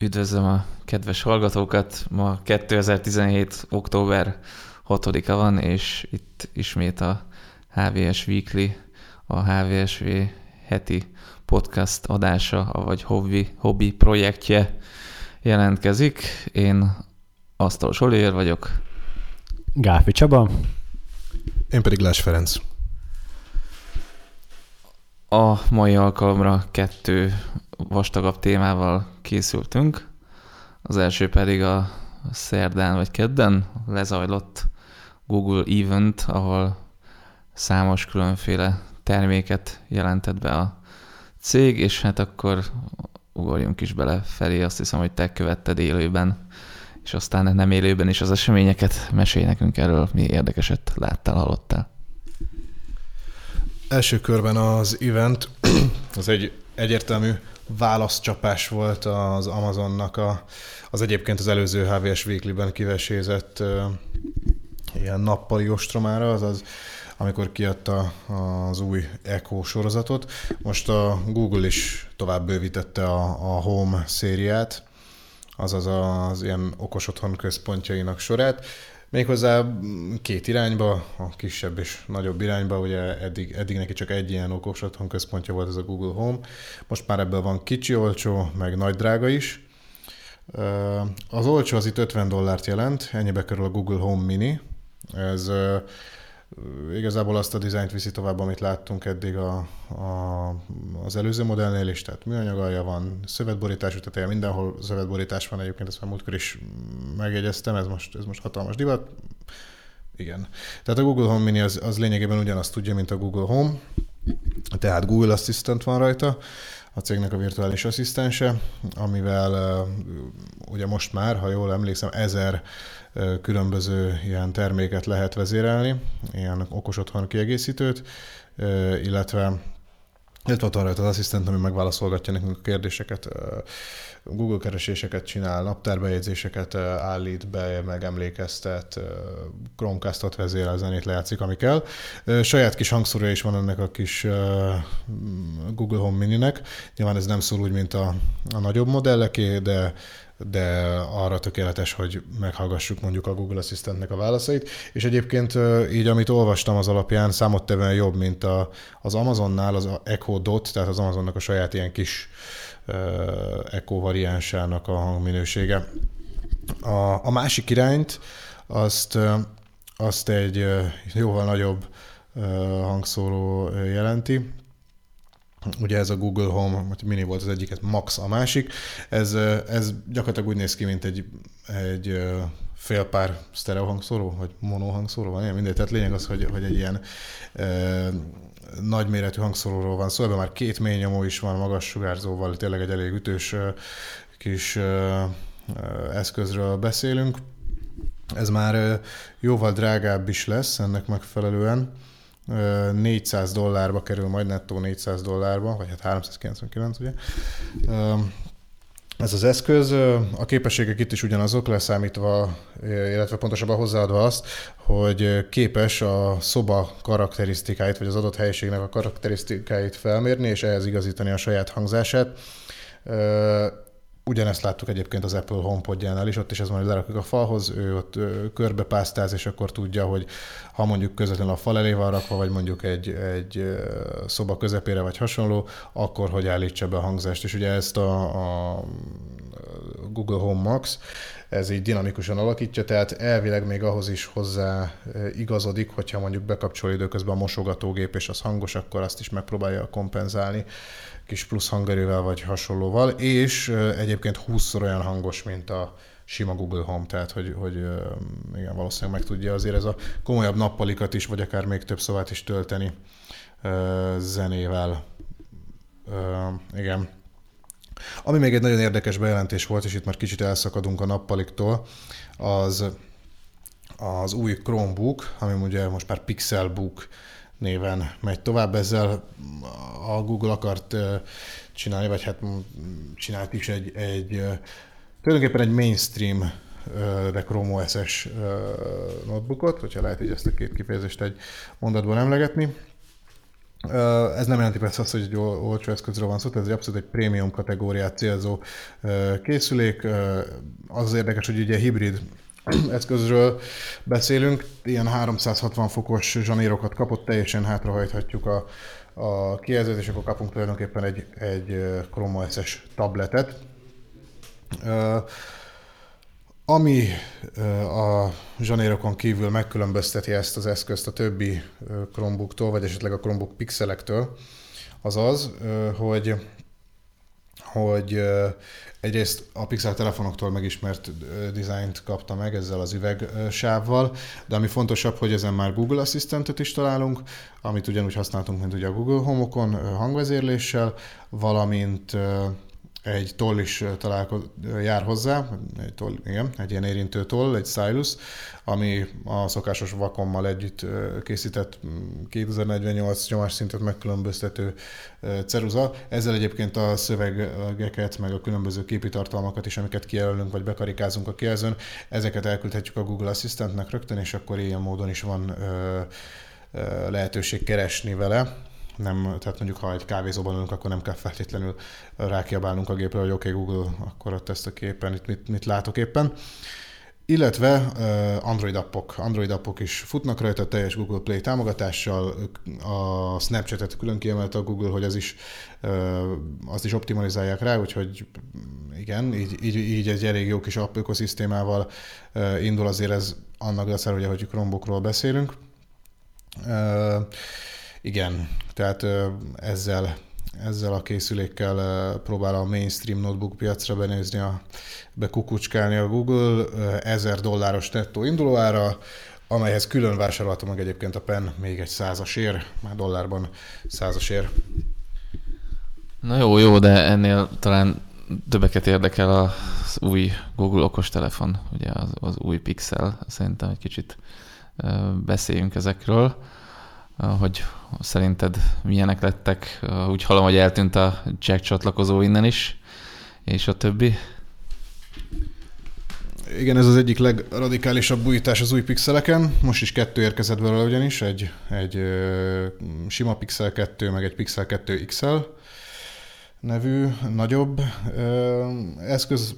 Üdvözlöm a kedves hallgatókat! Ma 2017. október 6-a van, és itt ismét a HVS Weekly, a HVSV heti podcast adása, vagy hobby, hobby projektje jelentkezik. Én Asztal Zsoliér vagyok. Gáfi Csaba. Én pedig Lás Ferenc. A mai alkalomra kettő vastagabb témával készültünk. Az első pedig a szerdán vagy kedden lezajlott Google Event, ahol számos különféle terméket jelentett be a cég, és hát akkor ugorjunk is bele felé, azt hiszem, hogy te követted élőben, és aztán nem élőben is az eseményeket, mesélj nekünk erről, mi érdekeset láttál, hallottál. Első körben az event, az egy egyértelmű válaszcsapás volt az Amazonnak a, az egyébként az előző HVS Weekly-ben kivesézett uh, ilyen nappali ostromára, azaz amikor kiadta az új Echo sorozatot. Most a Google is tovább bővítette a, a Home szériát, azaz az ilyen okos otthon központjainak sorát. Méghozzá két irányba, a kisebb és nagyobb irányba, ugye eddig, eddig neki csak egy ilyen okos központja volt ez a Google Home, most már ebből van kicsi, olcsó, meg nagy drága is. Az olcsó az itt 50 dollárt jelent, ennyibe kerül a Google Home Mini. Ez igazából azt a dizájnt viszi tovább, amit láttunk eddig a, a, az előző modellnél is, tehát műanyagalja van, szövetborítású teteje, mindenhol szövetborítás van egyébként, ezt már múltkor is megjegyeztem, ez most, ez most hatalmas divat. Igen. Tehát a Google Home Mini az, az lényegében ugyanazt tudja, mint a Google Home, tehát Google Assistant van rajta, a cégnek a virtuális asszisztense, amivel ugye most már, ha jól emlékszem, ezer különböző ilyen terméket lehet vezérelni, ilyen okos otthon kiegészítőt, illetve illetve ott van rajta az asszisztent, ami megválaszolgatja nekünk a kérdéseket, Google kereséseket csinál, naptárbejegyzéseket állít be, megemlékeztet, Chromecastot vezérel, zenét lejátszik, ami kell. Saját kis hangszórója is van ennek a kis Google Home Mininek. Nyilván ez nem szól úgy, mint a, a nagyobb modelleké, de de arra tökéletes, hogy meghallgassuk mondjuk a Google Assistantnek a válaszait. És egyébként így, amit olvastam az alapján, számottevően jobb, mint a, az Amazonnál az Echo Dot, tehát az Amazonnak a saját ilyen kis uh, Echo variánsának a hangminősége. A, a másik irányt azt, azt egy jóval nagyobb hangszóró jelenti, Ugye ez a Google Home, vagy Mini volt az egyiket, Max a másik. Ez, ez gyakorlatilag úgy néz ki, mint egy, egy fél pár sztereo hangszóró, vagy mono hangszóró van, ilyen mindegy. Tehát lényeg az, hogy, hogy egy ilyen e, nagyméretű hangszóróról van szó, ebben már két mély nyomó is van, magas sugárzóval, tényleg egy elég ütős kis e, eszközről beszélünk. Ez már jóval drágább is lesz ennek megfelelően 400 dollárba kerül, majd nettó 400 dollárba, vagy hát 399 ugye. Ez az eszköz, a képességek itt is ugyanazok, leszámítva, illetve pontosabban hozzáadva azt, hogy képes a szoba karakterisztikáit, vagy az adott helyiségnek a karakterisztikáit felmérni, és ehhez igazítani a saját hangzását. Ugyanezt láttuk egyébként az Apple HomePodjánál is, ott is ez majd lerakjuk a falhoz, ő ott körbe pásztáz, és akkor tudja, hogy ha mondjuk közvetlenül a fal elé van rakva, vagy mondjuk egy, egy szoba közepére, vagy hasonló, akkor hogy állítsa be a hangzást. És ugye ezt a, a Google Home Max, ez így dinamikusan alakítja, tehát elvileg még ahhoz is hozzá igazodik, hogyha mondjuk bekapcsol időközben a mosogatógép, és az hangos, akkor azt is megpróbálja kompenzálni kis plusz hangerővel vagy hasonlóval, és egyébként 20-szor olyan hangos, mint a sima Google Home, tehát hogy, hogy igen, valószínűleg meg tudja azért ez a komolyabb nappalikat is, vagy akár még több szavát is tölteni zenével. Igen. Ami még egy nagyon érdekes bejelentés volt, és itt már kicsit elszakadunk a nappaliktól, az az új Chromebook, ami ugye most már Pixelbook néven megy tovább. Ezzel a Google akart csinálni, vagy hát csinált is egy, egy tulajdonképpen egy mainstream de Chrome OS-es notebookot, hogyha lehet így ezt a két kifejezést egy mondatban emlegetni. Ez nem jelenti persze azt, hogy egy olcsó eszközről van szó, ez egy abszolút egy prémium kategóriát célzó készülék. Az érdekes, hogy ugye hibrid eszközről beszélünk, ilyen 360 fokos zsanérokat kapott, teljesen hátrahajthatjuk a, a kijelzőt, és akkor kapunk tulajdonképpen egy, egy Chrome OS-es tabletet. Ami a zsanérokon kívül megkülönbözteti ezt az eszközt a többi Chromebooktól, vagy esetleg a Chromebook pixelektől, az az, hogy, hogy egyrészt a Pixel telefonoktól megismert dizájnt kapta meg ezzel az üvegsávval, de ami fontosabb, hogy ezen már Google Assistantet is találunk, amit ugyanúgy használtunk, mint ugye a Google Home-okon hangvezérléssel, valamint egy toll is találkoz, jár hozzá, egy toll, igen, egy ilyen érintő toll, egy stylus, ami a szokásos vakommal együtt készített 2048 nyomás szintet megkülönböztető ceruza. Ezzel egyébként a szövegeket, meg a különböző képi tartalmakat is, amiket kijelölünk, vagy bekarikázunk a kijelzőn, ezeket elküldhetjük a Google Assistantnek rögtön, és akkor ilyen módon is van lehetőség keresni vele nem, tehát mondjuk ha egy kávézóban ülünk, akkor nem kell feltétlenül rákiabálnunk a gépre, hogy oké, okay, Google, akkor ott ezt a képen, itt mit, mit látok éppen. Illetve Android appok. Android appok is futnak rajta teljes Google Play támogatással. A Snapchat-et külön kiemelte a Google, hogy az is, azt is optimalizálják rá, úgyhogy igen, így, így, így egy elég jó kis app ökoszisztémával indul azért ez annak ugye, hogy Chromebookról beszélünk. Igen, tehát ezzel, ezzel a készülékkel próbál a mainstream notebook piacra benézni, a, bekukucskálni a Google 1000 dolláros nettó indulóára, amelyhez külön vásárolta meg egyébként a PEN még egy ér, már dollárban ér. Na jó, jó, de ennél talán többeket érdekel az új Google okostelefon, ugye az, az új Pixel, szerintem egy kicsit beszéljünk ezekről, hogy szerinted milyenek lettek? Úgy hallom, hogy eltűnt a jack csatlakozó innen is, és a többi. Igen, ez az egyik legradikálisabb újítás az új pixeleken. Most is kettő érkezett belőle ugyanis, egy, egy sima Pixel 2, meg egy Pixel 2 XL nevű, nagyobb eszköz.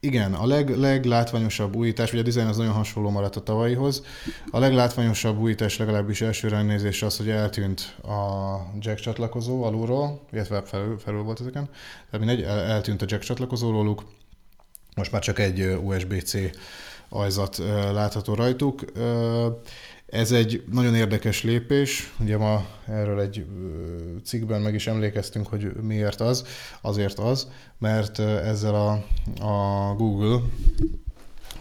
Igen, a leg, leglátványosabb újítás, ugye a dizájn az nagyon hasonló maradt a tavalyihoz, a leglátványosabb újítás legalábbis első ránézésre az, hogy eltűnt a jack csatlakozó alulról, illetve felül, felül volt ezeken, tehát mindegy, el, eltűnt a jack csatlakozó róluk, most már csak egy USB-C ajzat látható rajtuk. Ez egy nagyon érdekes lépés, ugye ma erről egy cikkben meg is emlékeztünk, hogy miért az. Azért az, mert ezzel a, a Google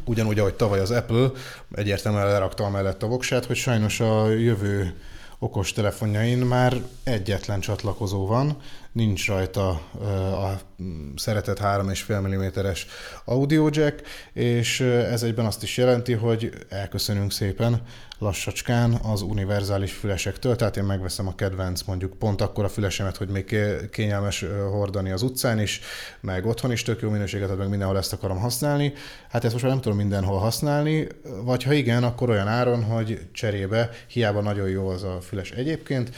ugyanúgy, ahogy tavaly az Apple egyértelműen lerakta mellett a voksát, hogy sajnos a jövő okos telefonjain már egyetlen csatlakozó van, nincs rajta a szeretett 3,5 mm-es audio jack, és ez egyben azt is jelenti, hogy elköszönünk szépen lassacskán az univerzális fülesektől, tehát én megveszem a kedvenc mondjuk pont akkor a fülesemet, hogy még kényelmes hordani az utcán is, meg otthon is tök jó minőséget, meg mindenhol ezt akarom használni. Hát ezt most már nem tudom mindenhol használni, vagy ha igen, akkor olyan áron, hogy cserébe hiába nagyon jó az a füles egyébként,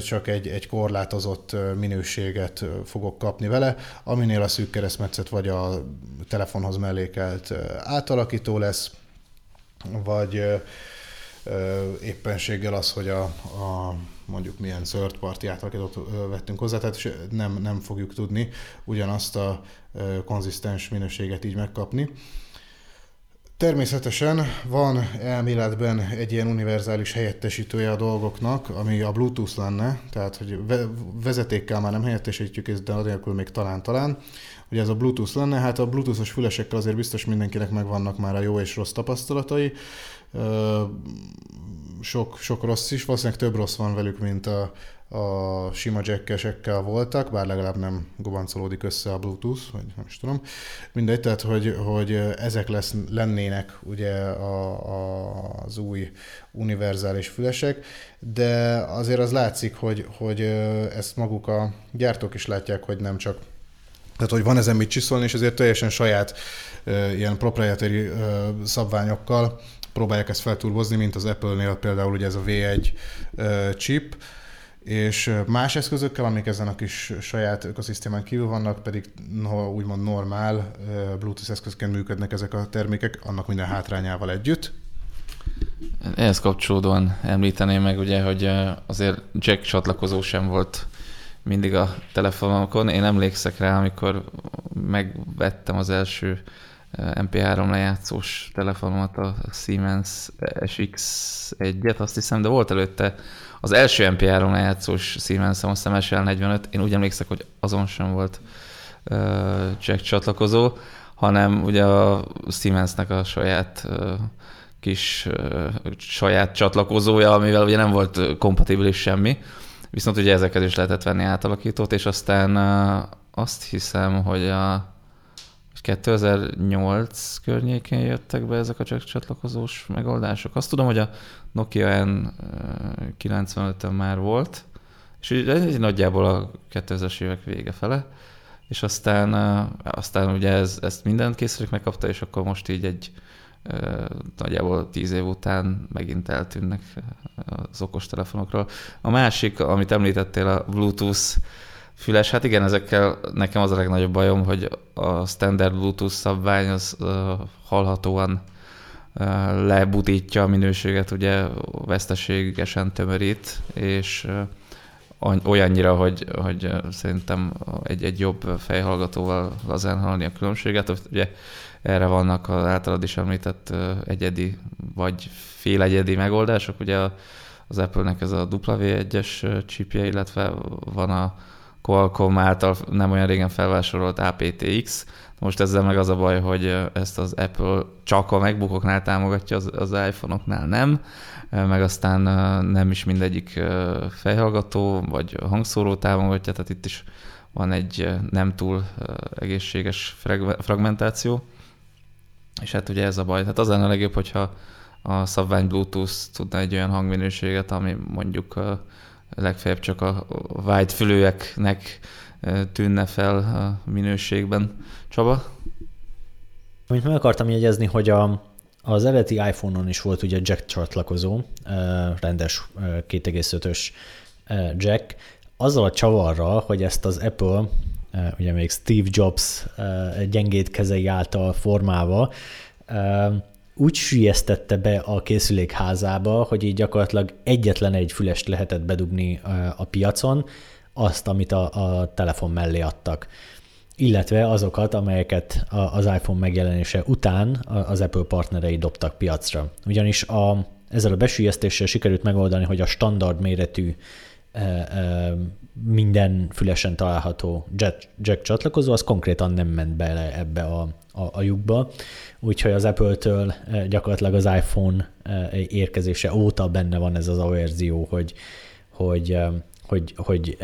csak egy, egy korlátozott minőséget fogok kapni vele, aminél a szűk keresztmetszet vagy a telefonhoz mellékelt átalakító lesz, vagy éppenséggel az, hogy a, a mondjuk milyen third party átalakítót vettünk hozzá, tehát nem, nem fogjuk tudni ugyanazt a konzisztens minőséget így megkapni. Természetesen van elméletben egy ilyen univerzális helyettesítője a dolgoknak, ami a Bluetooth lenne, tehát hogy vezetékkel már nem helyettesítjük, de anélkül még talán-talán. Ugye ez a Bluetooth lenne, hát a Bluetooth-os fülesekkel azért biztos mindenkinek megvannak már a jó és rossz tapasztalatai. Sok, sok rossz is, valószínűleg több rossz van velük, mint a, a sima jackesekkel voltak, bár legalább nem gobancolódik össze a Bluetooth, vagy nem is tudom. Mindegy, tehát hogy, hogy ezek lesz, lennének ugye a, a, az új univerzális fülesek, de azért az látszik, hogy, hogy ezt maguk a gyártók is látják, hogy nem csak tehát, hogy van ezen mit csiszolni, és ezért teljesen saját ilyen proprietary szabványokkal próbálják ezt felturbozni, mint az Apple-nél például ugye ez a V1 chip, és más eszközökkel, amik ezen a kis saját ökoszisztémán kívül vannak, pedig no, úgymond normál Bluetooth eszközként működnek ezek a termékek, annak minden hátrányával együtt. Ehhez kapcsolódóan említeném meg ugye, hogy azért jack csatlakozó sem volt mindig a telefonomokon. Én emlékszek rá, amikor megvettem az első MP3 lejátszós telefonomat, a Siemens SX1-et, azt hiszem, de volt előtte az első MP3 lejátszós Siemens, azt hiszem SL45, én úgy emlékszek, hogy azon sem volt uh, jack csatlakozó, hanem ugye a Siemensnek a saját kis saját csatlakozója, amivel ugye nem volt kompatibilis semmi, viszont ugye ezeket is lehetett venni átalakítót, és aztán azt hiszem, hogy a 2008 környékén jöttek be ezek a csatlakozós megoldások. Azt tudom, hogy a Nokia N95-ön már volt, és egy nagyjából a 2000-es évek vége fele, és aztán, aztán ugye ez, ezt mindent készülék megkapta, és akkor most így egy nagyjából tíz év után megint eltűnnek az okostelefonokról. A másik, amit említettél, a Bluetooth füles, hát igen, ezekkel nekem az a legnagyobb bajom, hogy a standard Bluetooth szabvány az uh, hallhatóan uh, lebutítja a minőséget, ugye veszteségesen tömörít, és uh, olyannyira, hogy, hogy szerintem egy, egy jobb fejhallgatóval lazán hallani a különbséget. Ugye erre vannak az általad is említett egyedi vagy félegyedi megoldások. Ugye az Apple-nek ez a W1-es chipje, illetve van a Qualcomm által nem olyan régen felvásárolott aptX. Most ezzel meg az a baj, hogy ezt az Apple csak a MacBookoknál támogatja, az, az iPhone-oknál nem, meg aztán nem is mindegyik fejhallgató vagy hangszóró támogatja, tehát itt is van egy nem túl egészséges fragmentáció. És hát ugye ez a baj. Hát az lenne a legjobb, hogyha a szabvány Bluetooth tudna egy olyan hangminőséget, ami mondjuk legfeljebb csak a white fülőeknek tűnne fel a minőségben. Csaba? Amit meg akartam jegyezni, hogy a, az eredeti iPhone-on is volt ugye jack csatlakozó, rendes 2,5-ös jack, azzal a csavarral, hogy ezt az Apple, ugye még Steve Jobs gyengét kezei által formálva, úgy sülyeztette be a készülék házába, hogy így gyakorlatilag egyetlen egy fülest lehetett bedugni a piacon, azt, amit a, a telefon mellé adtak illetve azokat, amelyeket az iPhone megjelenése után az Apple partnerei dobtak piacra. Ugyanis a, ezzel a besülyeztéssel sikerült megoldani, hogy a standard méretű minden fülesen található jack, jack csatlakozó, az konkrétan nem ment bele ebbe a, a, a lyukba, úgyhogy az Apple-től gyakorlatilag az iPhone érkezése óta benne van ez az a verzió, hogy, hogy, hogy, hogy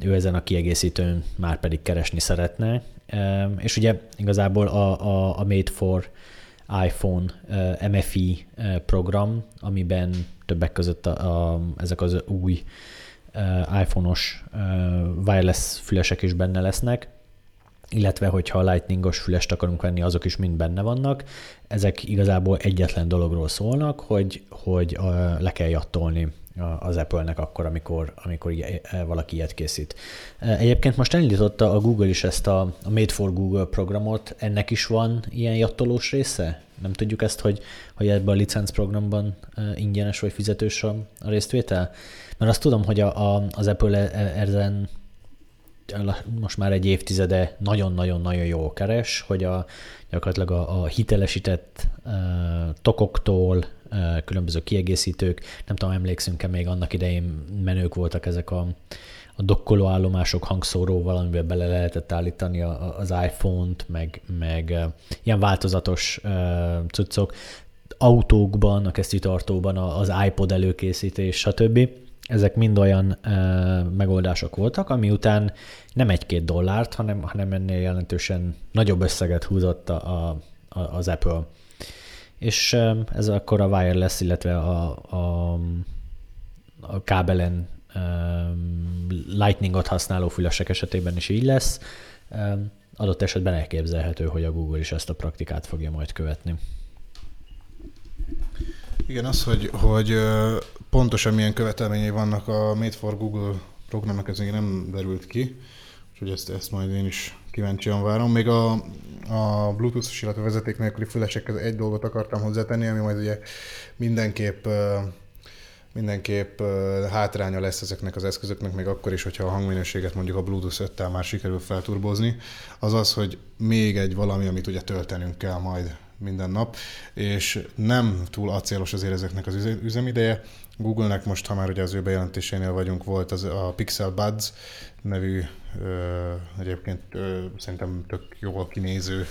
ő ezen a kiegészítőn már pedig keresni szeretne. És ugye igazából a, a, a Made for iPhone MFI program, amiben többek között a, a, ezek az új iPhone-os wireless fülesek is benne lesznek, illetve hogyha a lightningos fülest akarunk venni, azok is mind benne vannak. Ezek igazából egyetlen dologról szólnak, hogy, hogy le kell jattolni az Apple-nek akkor, amikor, amikor valaki ilyet készít. Egyébként most elindította a Google is ezt a, a Made for Google programot, ennek is van ilyen jattolós része? Nem tudjuk ezt, hogy, hogy ebben a licenc programban ingyenes vagy fizetős a, a résztvétel? Mert azt tudom, hogy a, a, az Apple e, e, ezen most már egy évtizede nagyon-nagyon-nagyon jó keres, hogy a, gyakorlatilag a, a hitelesített uh, tokoktól, uh, különböző kiegészítők, nem tudom, emlékszünk-e még annak idején menők voltak ezek a, a dokkolóállomások hangszóróval, amiben bele lehetett állítani az iPhone-t, meg, meg ilyen változatos cuccok, autókban, a kesztyűtartóban az iPod előkészítés, stb ezek mind olyan megoldások voltak, ami után nem egy-két dollárt, hanem, hanem ennél jelentősen nagyobb összeget húzott a, a, az Apple. És ez akkor a wireless, illetve a, a, a kábelen lightningot használó fülesek esetében is így lesz. Ö, adott esetben elképzelhető, hogy a Google is ezt a praktikát fogja majd követni. Igen, az, hogy, hogy pontosan milyen követelményei vannak a Made for Google programnak, ez még nem derült ki, úgyhogy ezt, ezt majd én is kíváncsian várom. Még a, a Bluetooth-os, illetve vezeték nélküli fülesekhez egy dolgot akartam hozzátenni, ami majd ugye mindenképp mindenképp hátránya lesz ezeknek az eszközöknek, még akkor is, hogyha a hangminőséget mondjuk a Bluetooth 5-tel már sikerül felturbozni, az az, hogy még egy valami, amit ugye töltenünk kell majd minden nap, és nem túl acélos azért ezeknek az üzemideje. Google-nek most, ha már ugye az ő bejelentésénél vagyunk, volt az a Pixel Buds nevű, ö, egyébként ö, szerintem tök jól kinéző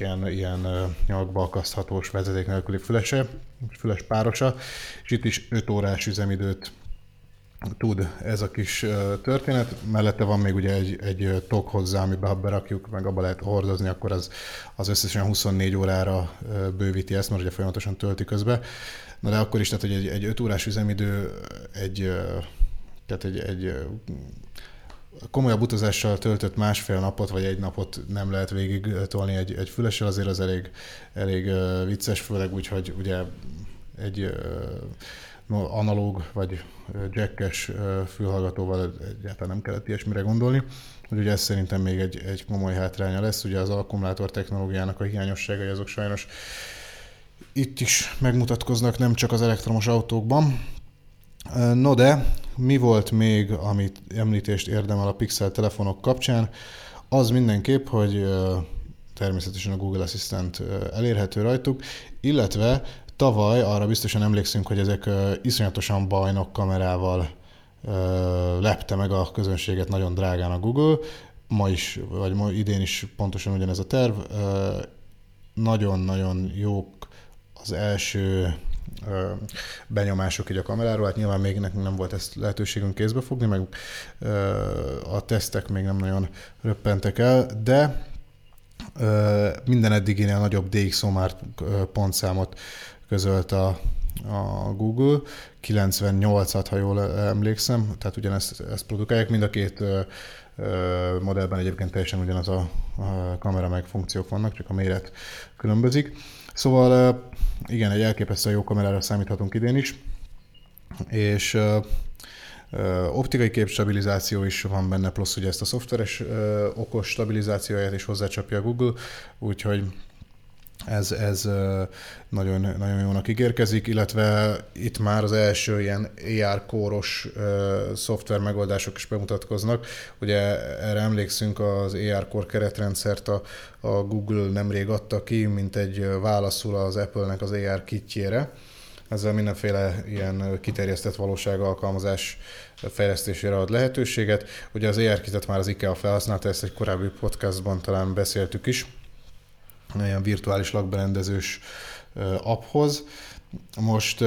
ilyen, ilyen nyakba akaszthatós vezeték nélküli fülese, füles párosa, és itt is 5 órás üzemidőt tud ez a kis történet. Mellette van még ugye egy, egy tok hozzá, amiben ha berakjuk, meg abba lehet hordozni, akkor az, az összesen 24 órára bővíti ezt, mert ugye folyamatosan tölti közbe. Na de akkor is, tehát hogy egy, egy 5 órás üzemidő egy, tehát egy, egy komolyabb utazással töltött másfél napot vagy egy napot nem lehet végig tolni egy, egy fülessel, azért az elég, elég vicces, főleg úgy, hogy ugye egy analóg vagy jackes fülhallgatóval egyáltalán nem kellett ilyesmire gondolni. Úgyhogy ez szerintem még egy, egy komoly hátránya lesz. Ugye az akkumulátor technológiának a hiányosságai azok sajnos itt is megmutatkoznak nem csak az elektromos autókban. No de, mi volt még, amit említést érdemel a Pixel telefonok kapcsán? Az mindenképp, hogy természetesen a Google Assistant elérhető rajtuk, illetve tavaly arra biztosan emlékszünk, hogy ezek iszonyatosan bajnok kamerával lepte meg a közönséget nagyon drágán a Google. Ma is, vagy ma idén is pontosan ugyanez a terv. Nagyon-nagyon jók az első benyomások így a kameráról, hát nyilván még nekünk nem volt ezt lehetőségünk kézbe fogni, meg a tesztek még nem nagyon röppentek el, de minden eddiginél nagyobb DxOMAR pontszámot közölt a, a Google, 98-at, ha jól emlékszem, tehát ugyanezt ezt produkálják, mind a két modellben egyébként teljesen ugyanaz a, a kamera meg funkciók vannak, csak a méret különbözik. Szóval igen, egy elképesztően jó kamerára számíthatunk idén is, és optikai képstabilizáció is van benne, plusz ugye ezt a szoftveres okos stabilizációját is hozzácsapja Google, úgyhogy ez, ez nagyon, nagyon jónak ígérkezik, illetve itt már az első ilyen AR kóros szoftver megoldások is bemutatkoznak. Ugye erre emlékszünk, az AR Core keretrendszert a, a Google nemrég adta ki, mint egy válaszul az Apple-nek az AR kitjére. Ezzel mindenféle ilyen kiterjesztett valóság alkalmazás fejlesztésére ad lehetőséget. Ugye az AR kitet már az IKEA felhasználta, ezt egy korábbi podcastban talán beszéltük is ilyen virtuális lakberendezős apphoz. Most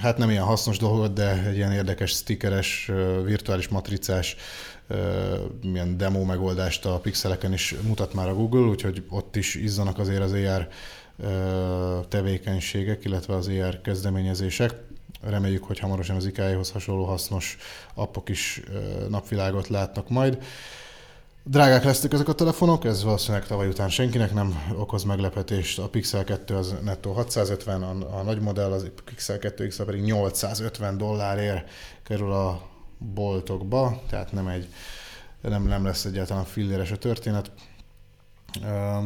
hát nem ilyen hasznos dolgot, de egy ilyen érdekes stickeres, virtuális matricás milyen demo megoldást a pixeleken is mutat már a Google, úgyhogy ott is izzanak azért az AR tevékenységek, illetve az AR kezdeményezések. Reméljük, hogy hamarosan az IKEA-hoz hasonló hasznos appok is napvilágot látnak majd. Drágák lesznek ezek a telefonok, ez valószínűleg tavaly után senkinek nem okoz meglepetést. A Pixel 2 az nettó 650, a, a nagy modell, az Pixel 2 XL pedig 850 dollárért kerül a boltokba, tehát nem egy nem, nem lesz egyáltalán filléres a történet. Uh,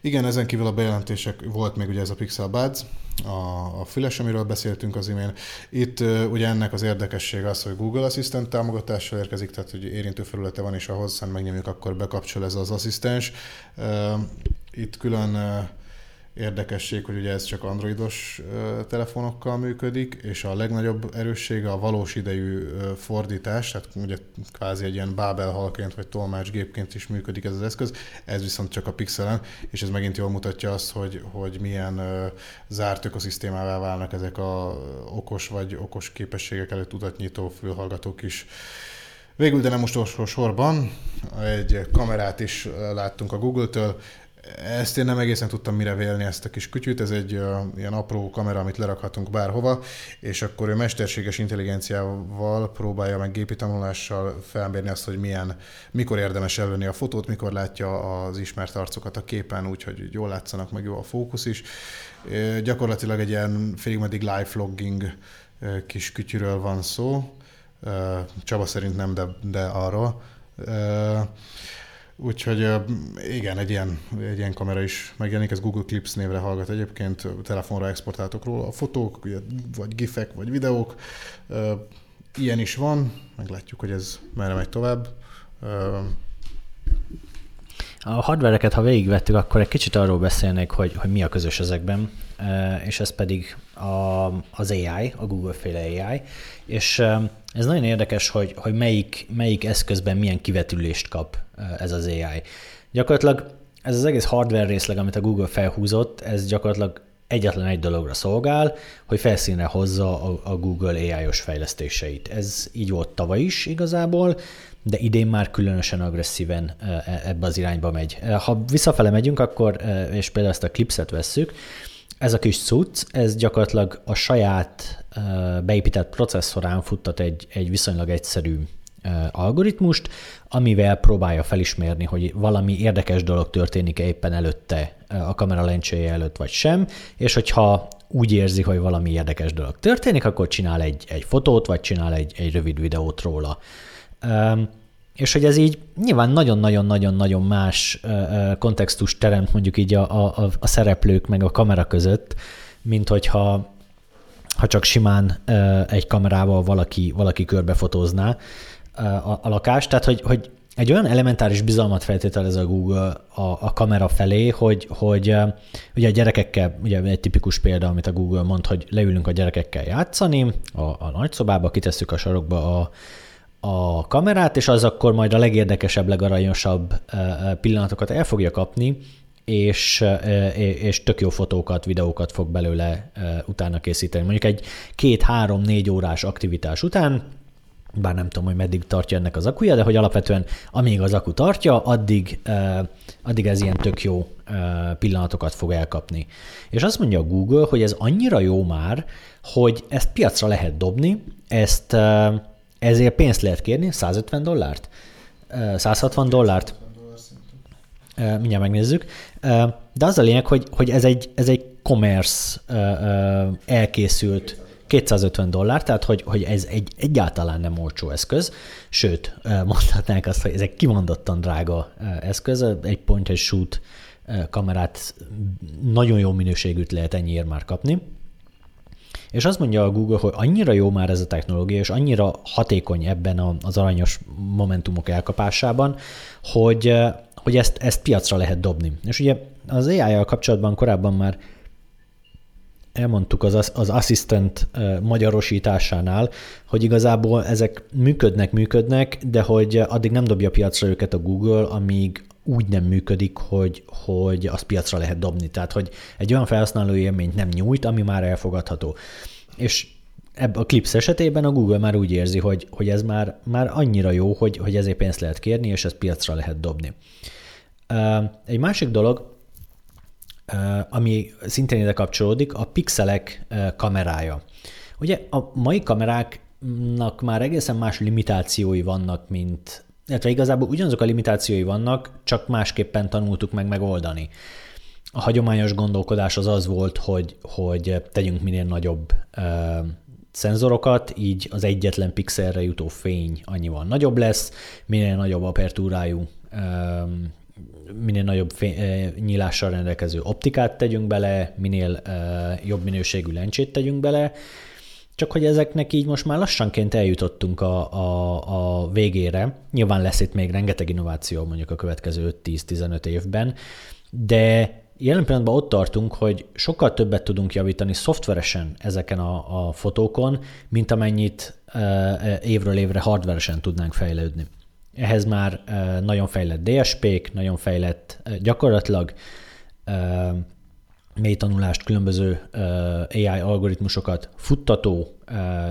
igen, ezen kívül a bejelentések volt még ugye ez a Pixel Buds, a, a füles, amiről beszéltünk az imént. Itt uh, ugye ennek az érdekessége az, hogy Google Assistant támogatással érkezik, tehát hogy érintő felülete van, és ha hozzá megnyomjuk, akkor bekapcsol ez az asszisztens. Uh, itt külön uh, Érdekesség, hogy ugye ez csak androidos telefonokkal működik, és a legnagyobb erőssége a valós idejű fordítás, tehát ugye kvázi egy ilyen Babel halként vagy tolmácsgépként is működik ez az eszköz, ez viszont csak a pixelen, és ez megint jól mutatja azt, hogy, hogy milyen zárt ökoszisztémává válnak ezek a okos vagy okos képességek előtt tudatnyitó fülhallgatók is. Végül, de nem most sorban, egy kamerát is láttunk a Google-től, ezt én nem egészen tudtam mire vélni ezt a kis kütyűt, ez egy uh, ilyen apró kamera, amit lerakhatunk bárhova, és akkor ő mesterséges intelligenciával próbálja meg gépi tanulással felmérni azt, hogy milyen, mikor érdemes előni a fotót, mikor látja az ismert arcokat a képen, úgyhogy jól látszanak, meg jó a fókusz is. Gyakorlatilag egy ilyen félig meddig live vlogging kis kütyűről van szó. Csaba szerint nem, de, de arról. Úgyhogy igen, egy ilyen, egy ilyen kamera is megjelenik, ez Google Clips névre hallgat egyébként, telefonra exportáltok róla a fotók, vagy gifek, vagy videók. Ilyen is van, meglátjuk, hogy ez merre megy tovább. A hardvereket, ha végigvettük, akkor egy kicsit arról beszélnék, hogy, hogy mi a közös ezekben, és ez pedig a, az AI, a Google-féle AI, és ez nagyon érdekes, hogy, hogy melyik, melyik eszközben milyen kivetülést kap ez az AI. Gyakorlatilag ez az egész hardware részleg, amit a Google felhúzott, ez gyakorlatilag egyetlen egy dologra szolgál, hogy felszínre hozza a, a Google AI-os fejlesztéseit. Ez így volt tavaly is igazából, de idén már különösen agresszíven e, ebbe az irányba megy. Ha visszafele megyünk, akkor, és például ezt a klipset vesszük, ez a kis cucc, ez gyakorlatilag a saját beépített processzorán futtat egy, egy viszonylag egyszerű algoritmust, amivel próbálja felismerni, hogy valami érdekes dolog történik -e éppen előtte a kamera lencséje előtt, vagy sem, és hogyha úgy érzi, hogy valami érdekes dolog történik, akkor csinál egy, egy fotót, vagy csinál egy, egy rövid videót róla. És hogy ez így nyilván nagyon-nagyon-nagyon-nagyon más kontextust teremt mondjuk így a, a, a szereplők meg a kamera között, mint hogyha ha csak simán egy kamerával valaki, valaki körbefotózná a, a lakást. Tehát, hogy, hogy egy olyan elementáris bizalmat feltételez a Google a, a kamera felé, hogy, hogy ugye a gyerekekkel, ugye egy tipikus példa, amit a Google mond, hogy leülünk a gyerekekkel játszani, a, a nagyszobába, kitesszük a sarokba a, a kamerát, és az akkor majd a legérdekesebb, legaranyosabb pillanatokat el fogja kapni, és, és tök jó fotókat, videókat fog belőle utána készíteni. Mondjuk egy két-három-négy órás aktivitás után, bár nem tudom, hogy meddig tartja ennek az akuja, de hogy alapvetően amíg az aku tartja, addig, addig ez ilyen tök jó pillanatokat fog elkapni. És azt mondja a Google, hogy ez annyira jó már, hogy ezt piacra lehet dobni, ezt ezért pénzt lehet kérni, 150 dollárt? 160 dollárt? Mindjárt megnézzük. De az a lényeg, hogy, hogy ez egy, ez egy commerce elkészült 250 dollár, tehát hogy, hogy ez egy egyáltalán nem olcsó eszköz, sőt, mondhatnánk azt, hogy ez egy kimondottan drága eszköz, egy point and shoot kamerát nagyon jó minőségűt lehet ennyiért már kapni. És azt mondja a Google, hogy annyira jó már ez a technológia, és annyira hatékony ebben az aranyos momentumok elkapásában, hogy, hogy ezt, ezt piacra lehet dobni. És ugye az AI-jal kapcsolatban korábban már elmondtuk az, az assistant magyarosításánál, hogy igazából ezek működnek, működnek, de hogy addig nem dobja piacra őket a Google, amíg úgy nem működik, hogy, hogy azt piacra lehet dobni. Tehát, hogy egy olyan felhasználó élményt nem nyújt, ami már elfogadható. És ebb a Clips esetében a Google már úgy érzi, hogy, hogy ez már, már annyira jó, hogy, hogy ezért pénzt lehet kérni, és ezt piacra lehet dobni. Egy másik dolog, ami szintén ide kapcsolódik, a pixelek kamerája. Ugye a mai kameráknak már egészen más limitációi vannak, mint, illetve igazából ugyanazok a limitációi vannak, csak másképpen tanultuk meg megoldani. A hagyományos gondolkodás az az volt, hogy, hogy tegyünk minél nagyobb ö, szenzorokat, így az egyetlen pixelre jutó fény annyival nagyobb lesz, minél nagyobb apertúrájú ö, minél nagyobb fény, nyílással rendelkező optikát tegyünk bele, minél uh, jobb minőségű lencsét tegyünk bele, csak hogy ezeknek így most már lassanként eljutottunk a, a, a végére. Nyilván lesz itt még rengeteg innováció mondjuk a következő 5-10-15 évben, de jelen pillanatban ott tartunk, hogy sokkal többet tudunk javítani szoftveresen ezeken a, a fotókon, mint amennyit uh, évről évre hardveresen tudnánk fejlődni. Ehhez már nagyon fejlett DSP-k, nagyon fejlett gyakorlatilag mély tanulást, különböző AI algoritmusokat futtató,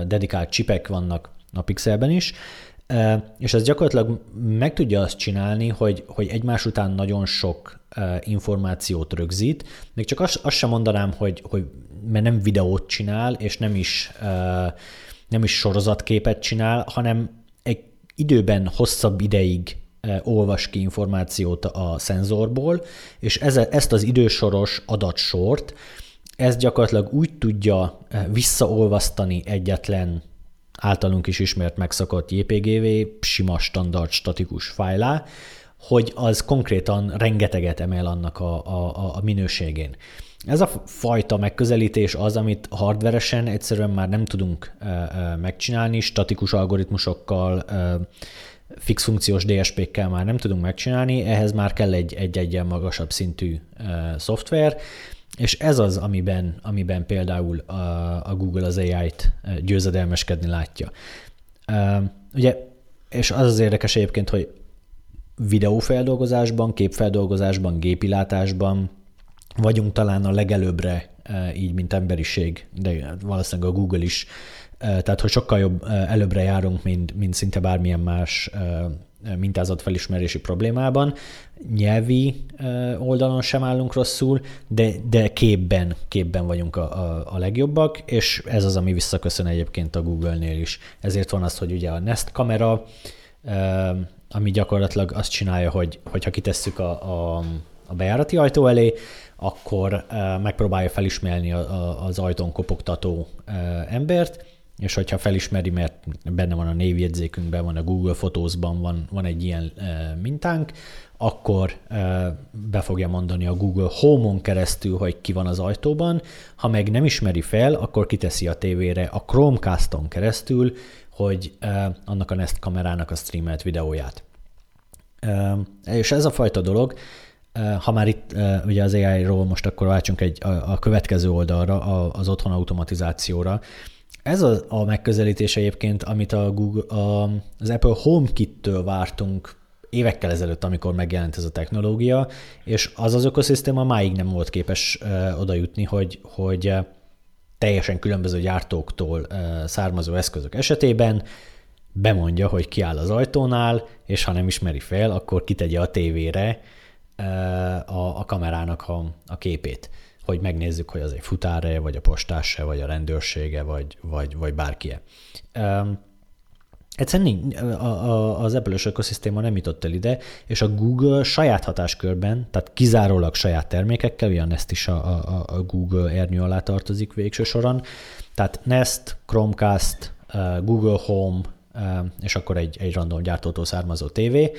dedikált csipek vannak a Pixelben is, És ez gyakorlatilag meg tudja azt csinálni, hogy, hogy egymás után nagyon sok információt rögzít. Még csak azt, azt sem mondanám, hogy, hogy mert nem videót csinál, és nem is, nem is sorozatképet csinál, hanem egy időben hosszabb ideig olvas ki információt a szenzorból, és ezt az idősoros adatsort, ez gyakorlatilag úgy tudja visszaolvasztani egyetlen általunk is ismert megszakadt JPGV sima standard statikus fájlá, hogy az konkrétan rengeteget emel annak a, a, a minőségén. Ez a fajta megközelítés az, amit hardveresen egyszerűen már nem tudunk megcsinálni, statikus algoritmusokkal, fix funkciós DSP-kkel már nem tudunk megcsinálni, ehhez már kell egy, egy egyen magasabb szintű szoftver, és ez az, amiben, amiben például a, a Google az AI-t győzedelmeskedni látja. Ugye, és az az érdekes egyébként, hogy videófeldolgozásban, képfeldolgozásban, gépilátásban vagyunk talán a legelőbbre, így, mint emberiség, de valószínűleg a Google is. Tehát, hogy sokkal jobb előbbre járunk, mint, mint szinte bármilyen más mintázatfelismerési problémában. Nyelvi oldalon sem állunk rosszul, de, de képben, képben vagyunk a, a, a legjobbak, és ez az, ami visszaköszön egyébként a Google-nél is. Ezért van az, hogy ugye a Nest kamera, ami gyakorlatilag azt csinálja, hogy hogyha kitesszük a, a, a bejárati ajtó elé, akkor megpróbálja felismerni a, az ajtón kopogtató embert, és hogyha felismeri, mert benne van a névjegyzékünkben, van a Google Photos-ban, van, van egy ilyen e, mintánk, akkor e, be fogja mondani a Google Home-on keresztül, hogy ki van az ajtóban. Ha meg nem ismeri fel, akkor kiteszi a tévére a Chromecast-on keresztül, hogy e, annak a Nest kamerának a streamelt videóját. E, és ez a fajta dolog, ha már itt ugye az AI-ról most akkor váltsunk egy, a, a következő oldalra, az otthon automatizációra. Ez a, a megközelítés egyébként, amit a Google, a, az Apple HomeKit-től vártunk évekkel ezelőtt, amikor megjelent ez a technológia, és az az ökoszisztéma máig nem volt képes uh, oda hogy, hogy teljesen különböző gyártóktól uh, származó eszközök esetében bemondja, hogy kiáll az ajtónál, és ha nem ismeri fel, akkor kitegye a tévére uh, a, a kamerának a, a képét hogy megnézzük, hogy az egy futára vagy a postása, vagy a rendőrsége, vagy, vagy, vagy bárki Um, Egyszerűen a, az Apple-ös ökoszisztéma nem jutott el ide, és a Google saját hatáskörben, tehát kizárólag saját termékekkel, ugye a Nest is a, a, a Google ernyő alá tartozik végső soron, tehát Nest, Chromecast, Google Home, és akkor egy, egy random gyártótól származó tévé,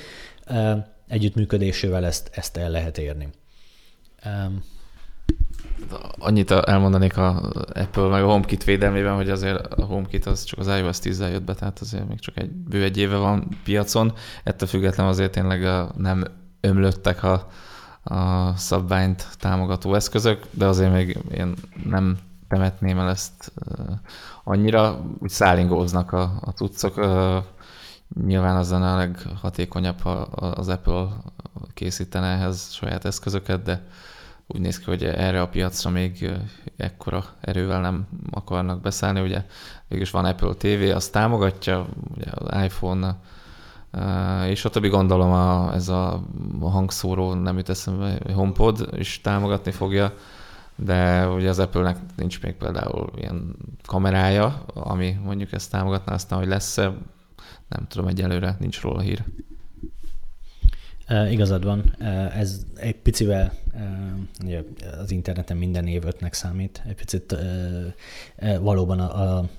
együttműködésével ezt, ezt el lehet érni. Annyit elmondanék a Apple meg a HomeKit védelmében, hogy azért a HomeKit az csak az iOS 10 jött be, tehát azért még csak egy bő egy éve van piacon. Ettől függetlenül azért tényleg nem ömlöttek a, a szabványt támogató eszközök, de azért még én nem temetném el ezt annyira, úgy szállingóznak a, a cuccok. Nyilván az a leghatékonyabb, ha az Apple készítene ehhez saját eszközöket, de úgy néz ki, hogy erre a piacra még ekkora erővel nem akarnak beszállni. Ugye végülis van Apple TV, azt támogatja, ugye az iPhone, és a többi gondolom a, ez a hangszóró, nem jut eszembe, HomePod is támogatni fogja, de ugye az Apple-nek nincs még például ilyen kamerája, ami mondjuk ezt támogatná, aztán hogy lesz-e, nem tudom, egyelőre nincs róla hír. Uh, igazad van, ez egy picivel, az interneten minden év ötnek számít, egy picit valóban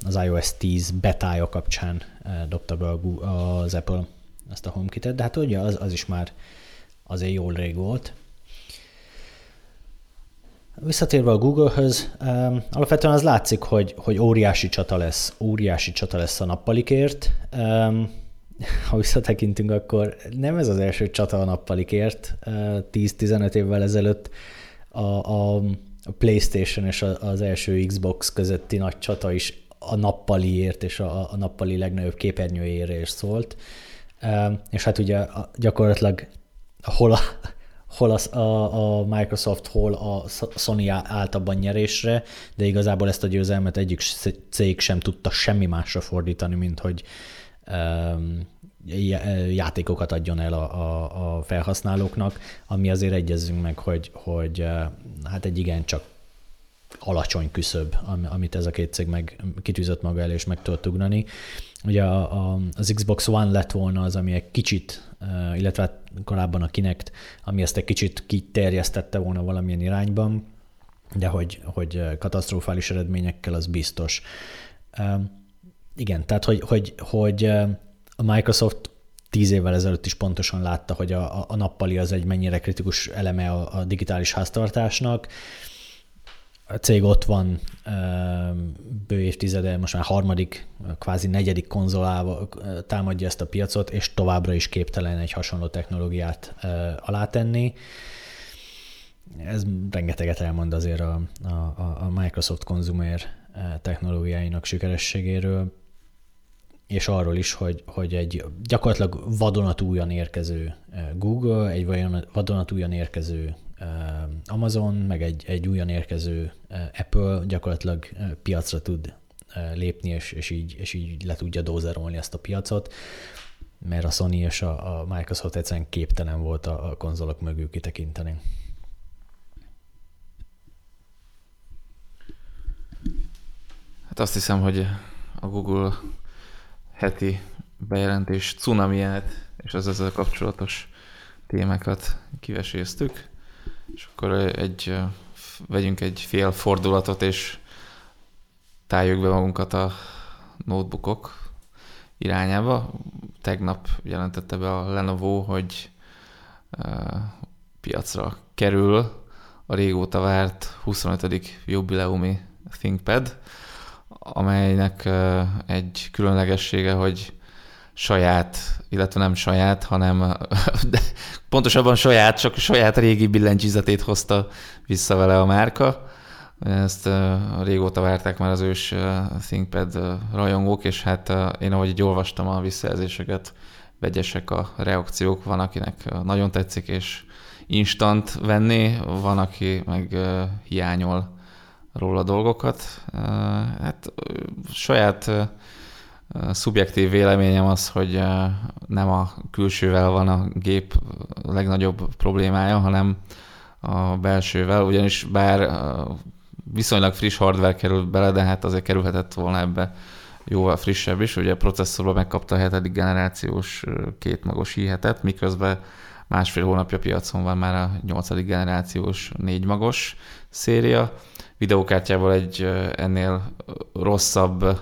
az iOS 10 betája kapcsán dobta be az Apple ezt a HomeKit-et, de hát ugye az, az is már azért jól rég volt. Visszatérve a Google-höz, alapvetően az látszik, hogy, hogy óriási csata lesz, óriási csata lesz a nappalikért. Ha visszatekintünk, akkor nem ez az első csata a nappalikért. 10-15 évvel ezelőtt a, a, PlayStation és az első Xbox közötti nagy csata is a nappaliért és a, a nappali legnagyobb képernyőjére szólt. És hát ugye gyakorlatilag hol a, hol a, a, Microsoft, hol a Sony állt abban nyerésre, de igazából ezt a győzelmet egyik cég sem tudta semmi másra fordítani, mint hogy játékokat adjon el a, a, a felhasználóknak, ami azért egyezzünk meg, hogy, hogy hát egy igen csak alacsony küszöb, amit ez a két cég meg kitűzött maga elé, és meg tudott ugrani. Ugye a, a, az Xbox One lett volna az, ami egy kicsit, illetve hát korábban a Kinect, ami ezt egy kicsit kiterjesztette volna valamilyen irányban, de hogy, hogy katasztrofális eredményekkel az biztos. Igen, tehát hogy, hogy, hogy a Microsoft tíz évvel ezelőtt is pontosan látta, hogy a, a nappali az egy mennyire kritikus eleme a, a digitális háztartásnak. A cég ott van bő évtizede, most már harmadik, kvázi negyedik konzolával támadja ezt a piacot, és továbbra is képtelen egy hasonló technológiát alátenni. Ez rengeteget elmond azért a, a, a Microsoft konzumer technológiáinak sikerességéről és arról is, hogy, hogy egy gyakorlatilag vadonatújan érkező eh, Google, egy vadonatújan érkező eh, Amazon, meg egy, egy újan érkező eh, Apple gyakorlatilag piacra tud lépni, és, és, így, és így le tudja dózerolni ezt a piacot, mert a Sony és a, a Microsoft egyszerűen képtelen volt a, a konzolok mögül kitekinteni. Hát azt hiszem, hogy a Google heti bejelentés cunamiát és az ezzel kapcsolatos témákat kiveséztük, és akkor egy, vegyünk egy fél fordulatot, és tájjuk be magunkat a notebookok irányába. Tegnap jelentette be a Lenovo, hogy piacra kerül a régóta várt 25. jubileumi ThinkPad, amelynek egy különlegessége, hogy saját, illetve nem saját, hanem de pontosabban saját, csak saját régi billentyűzetét hozta vissza vele a márka. Ezt régóta várták már az ős ThinkPad rajongók, és hát én ahogy így olvastam a visszajelzéseket, vegyesek a reakciók, van akinek nagyon tetszik, és instant venni, van, aki meg hiányol róla dolgokat. Hát saját szubjektív véleményem az, hogy nem a külsővel van a gép legnagyobb problémája, hanem a belsővel, ugyanis bár viszonylag friss hardware került bele, de hát azért kerülhetett volna ebbe jóval frissebb is. Ugye a processzorban megkapta a hetedik generációs kétmagos hihetet, miközben másfél hónapja piacon van már a nyolcadik generációs négymagos széria videókártyával egy ennél rosszabb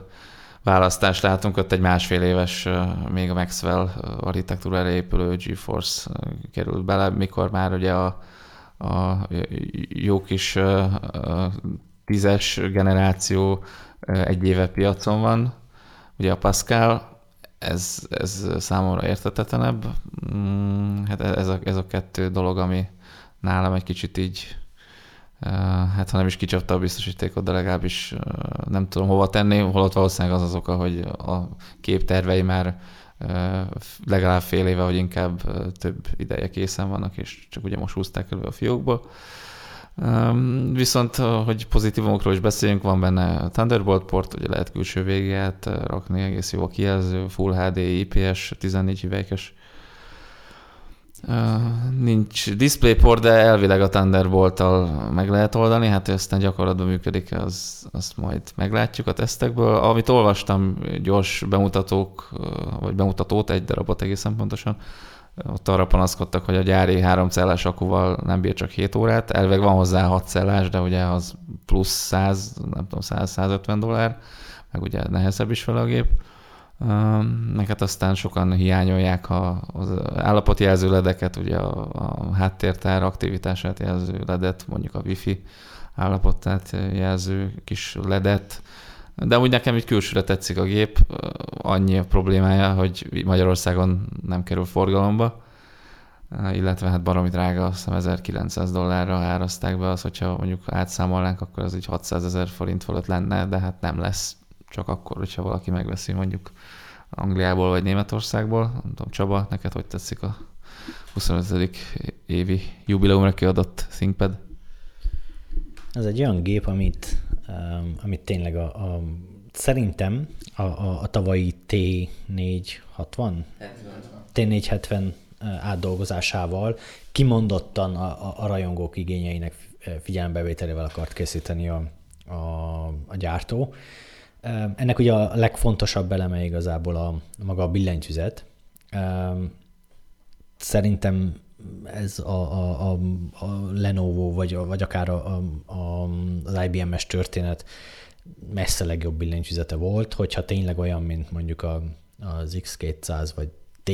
választást látunk, ott egy másfél éves, még a Maxwell architektúrára épülő GeForce került bele, mikor már ugye a, a jó kis tízes generáció egy éve piacon van, ugye a Pascal, ez, ez számomra értetetlenebb. Mm, hát ez a, ez a kettő dolog, ami nálam egy kicsit így hát ha nem is kicsapta a biztosítékot, de legalábbis nem tudom hova tenni, holott valószínűleg az az oka, hogy a képtervei már legalább fél éve, vagy inkább több ideje készen vannak, és csak ugye most húzták elő a fiókból. Viszont, hogy pozitívumokról is beszéljünk, van benne Thunderbolt port, ugye lehet külső végét rakni, egész jó a kijelző, Full HD, IPS, 14 hüvelykes nincs DisplayPort, de elvileg a Thunderbolt-tal meg lehet oldani, hát hogy aztán gyakorlatban működik, az, azt majd meglátjuk a tesztekből. Amit olvastam, gyors bemutatók, vagy bemutatót, egy darabot egészen pontosan, ott arra panaszkodtak, hogy a gyári három cellás akuval nem bír csak 7 órát, elveg van hozzá 6 cellás, de ugye az plusz 100, nem tudom, 100-150 dollár, meg ugye nehezebb is fel a gép meg hát aztán sokan hiányolják a, az állapotjelző ledeket, ugye a, a háttértár aktivitását jelző ledet, mondjuk a wifi állapotát jelző kis ledet, de úgy nekem így külsőre tetszik a gép, annyi a problémája, hogy Magyarországon nem kerül forgalomba, illetve hát baromi drága, azt hiszem 1900 dollárra árazták be az, hogyha mondjuk átszámolnánk, akkor az így 600 ezer forint fölött lenne, de hát nem lesz csak akkor, hogyha valaki megveszi mondjuk Angliából vagy Németországból. Nem tudom, Csaba, neked hogy tetszik a 25. évi jubileumra kiadott ThinkPad? Ez egy olyan gép, amit, um, amit tényleg a, a szerintem a, a, a tavalyi T460, T470 átdolgozásával kimondottan a, a, a rajongók igényeinek figyelembevételével akart készíteni a, a, a gyártó. Ennek ugye a legfontosabb eleme igazából a, maga a billentyűzet. Szerintem ez a, a, a, a Lenovo, vagy, vagy akár a, a, az IBM-es történet messze legjobb billentyűzete volt, hogyha tényleg olyan, mint mondjuk a, az X200 vagy T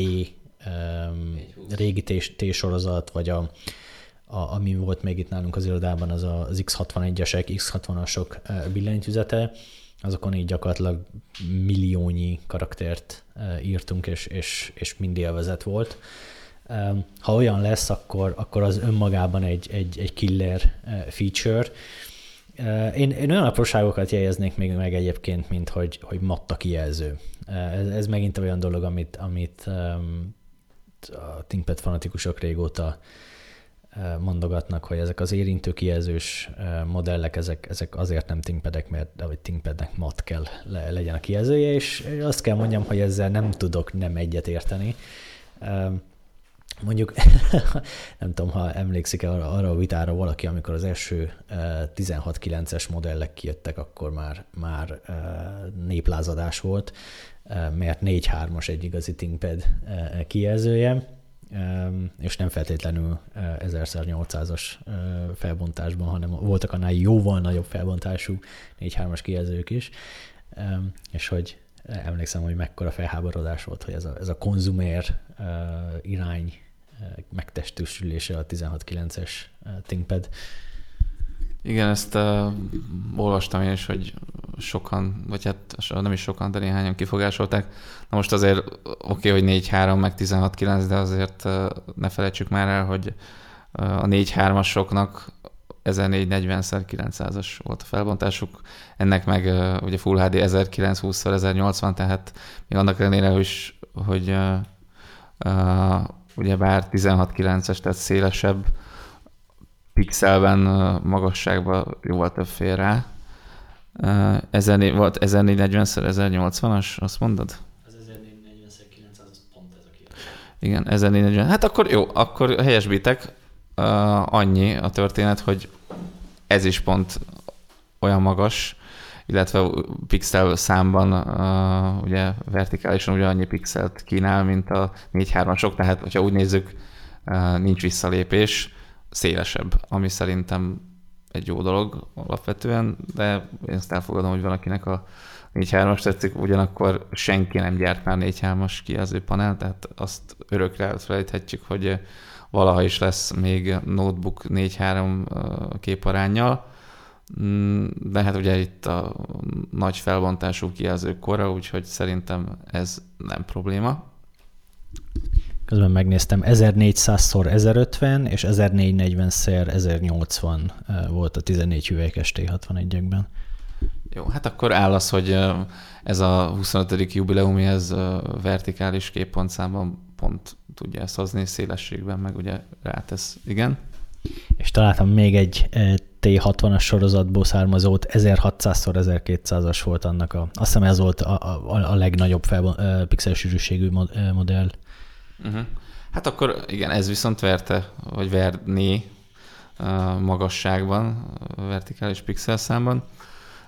um, régi T-sorozat, vagy a, a, ami volt még itt nálunk az irodában, az az X61-esek, X60-asok billentyűzete, azokon így gyakorlatilag milliónyi karaktert írtunk, és, és, és mind élvezet volt. Ha olyan lesz, akkor, akkor az önmagában egy, egy, egy killer feature. Én, én olyan apróságokat jegyeznék még meg egyébként, mint hogy, hogy matta kijelző. Ez, ez megint olyan dolog, amit, amit a ThinkPad fanatikusok régóta mondogatnak, hogy ezek az érintő kijelzős modellek, ezek, ezek azért nem ThinkPadek, mert hogy ThinkPadnek mat kell legyen a kijelzője, és azt kell mondjam, hogy ezzel nem tudok nem egyet érteni. Mondjuk, nem tudom, ha emlékszik-e arra, arra a vitára valaki, amikor az első 16.9-es modellek kijöttek, akkor már, már néplázadás volt, mert 4.3-as egy igazi ThinkPad kijelzője, és nem feltétlenül 1000x800-as felbontásban, hanem voltak annál jóval nagyobb felbontású 4.3-as kijelzők is, és hogy emlékszem, hogy mekkora felháborodás volt, hogy ez a, ez a konzumér irány megtestősülése a 16.9-es ThinkPad. Igen, ezt uh, olvastam én is, hogy sokan, vagy hát nem is sokan, de néhányan kifogásolták. Na most azért oké, okay, hogy 4-3 meg 16-9, de azért uh, ne felejtsük már el, hogy uh, a 4-3-asoknak 1440x900-as volt a felbontásuk, ennek meg uh, ugye Full HD 1920x1080, tehát még annak ellenére, hogy, hogy uh, uh, ugye bár 16.9-es, tehát szélesebb, pixelben, magasságban jóval több fér rá. Ezer, volt 1440x1080-as, azt mondod? Az 1440x900 pont ez a kérdés. Igen, 1440. Hát akkor jó, akkor helyesbítek. Uh, annyi a történet, hogy ez is pont olyan magas, illetve pixel számban uh, ugye vertikálisan ugyanannyi pixelt kínál, mint a 4-3-asok, tehát hogyha úgy nézzük, uh, nincs visszalépés, szélesebb, ami szerintem egy jó dolog alapvetően, de én ezt elfogadom, hogy valakinek a 4-3-as tetszik, ugyanakkor senki nem gyárt már 4-3-as kijelző panel, tehát azt örökre elfelejthetjük, hogy valaha is lesz még notebook 4-3 képarányjal, mm, de hát ugye itt a nagy felbontású kijelzők kora, úgyhogy szerintem ez nem probléma. Közben megnéztem, 1400x1050 és 1440x1080 volt a 14 hüvelykes T61-ekben. Jó, hát akkor áll az, hogy ez a 25. jubileumi, ez vertikális képpontszámban pont tudja ezt hozni, szélességben meg ugye rátesz, igen. És találtam még egy T60-as sorozatból származót, 1600x1200-as volt annak a, azt hiszem ez volt a, a, a legnagyobb fel, pixel sűrűségű modell. Uh-huh. Hát akkor igen, ez viszont verte, vagy verné magasságban, vertikális pixel számban.